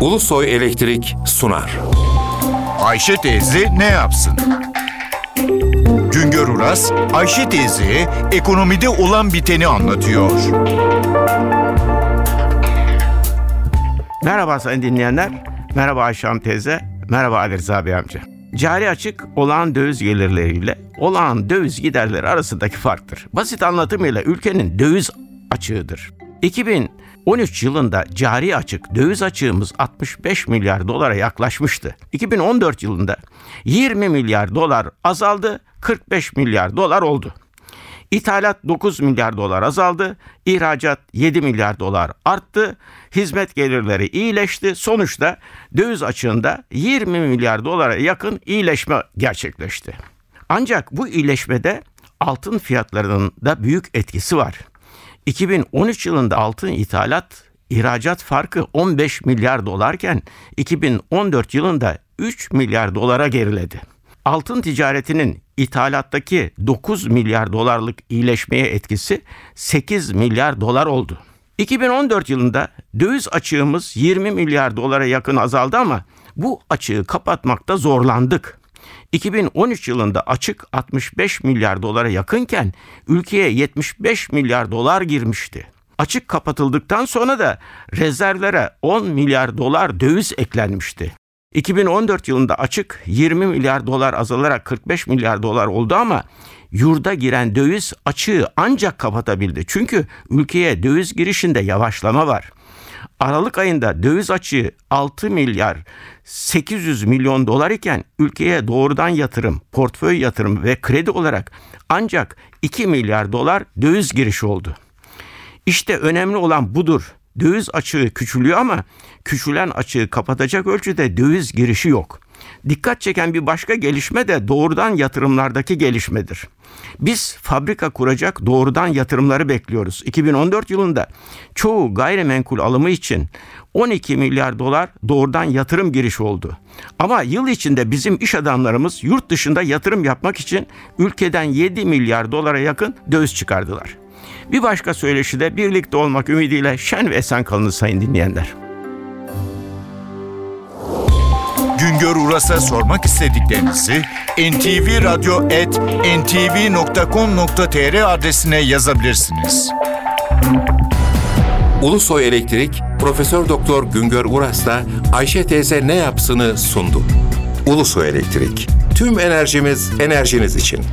Ulusoy Elektrik sunar. Ayşe teyze ne yapsın? Güngör Uras, Ayşe teyze ekonomide olan biteni anlatıyor. Merhaba sayın dinleyenler. Merhaba Ayşe Hanım teyze. Merhaba Ali Rıza Bey amca. Cari açık olağan döviz gelirleriyle olağan döviz giderleri arasındaki farktır. Basit anlatımıyla ülkenin döviz açığıdır. 2013 yılında cari açık döviz açığımız 65 milyar dolara yaklaşmıştı. 2014 yılında 20 milyar dolar azaldı, 45 milyar dolar oldu. İthalat 9 milyar dolar azaldı, ihracat 7 milyar dolar arttı, hizmet gelirleri iyileşti. Sonuçta döviz açığında 20 milyar dolara yakın iyileşme gerçekleşti. Ancak bu iyileşmede altın fiyatlarının da büyük etkisi var. 2013 yılında altın ithalat ihracat farkı 15 milyar dolarken 2014 yılında 3 milyar dolara geriledi. Altın ticaretinin ithalattaki 9 milyar dolarlık iyileşmeye etkisi 8 milyar dolar oldu. 2014 yılında döviz açığımız 20 milyar dolara yakın azaldı ama bu açığı kapatmakta zorlandık. 2013 yılında açık 65 milyar dolara yakınken ülkeye 75 milyar dolar girmişti. Açık kapatıldıktan sonra da rezervlere 10 milyar dolar döviz eklenmişti. 2014 yılında açık 20 milyar dolar azalarak 45 milyar dolar oldu ama yurda giren döviz açığı ancak kapatabildi. Çünkü ülkeye döviz girişinde yavaşlama var. Aralık ayında döviz açığı 6 milyar 800 milyon dolar iken ülkeye doğrudan yatırım, portföy yatırım ve kredi olarak ancak 2 milyar dolar döviz girişi oldu. İşte önemli olan budur. Döviz açığı küçülüyor ama küçülen açığı kapatacak ölçüde döviz girişi yok. Dikkat çeken bir başka gelişme de doğrudan yatırımlardaki gelişmedir. Biz fabrika kuracak doğrudan yatırımları bekliyoruz. 2014 yılında çoğu gayrimenkul alımı için 12 milyar dolar doğrudan yatırım girişi oldu. Ama yıl içinde bizim iş adamlarımız yurt dışında yatırım yapmak için ülkeden 7 milyar dolara yakın döviz çıkardılar. Bir başka söyleşi de birlikte olmak ümidiyle şen ve esen kalın sayın dinleyenler. Güngör Uras'a sormak istediklerinizi ntvradio.ntv.com.tr adresine yazabilirsiniz. Ulusoy Elektrik Profesör Doktor Güngör Uras'la Ayşe teyze ne yapsını sundu. Ulusoy Elektrik. Tüm enerjimiz enerjiniz için.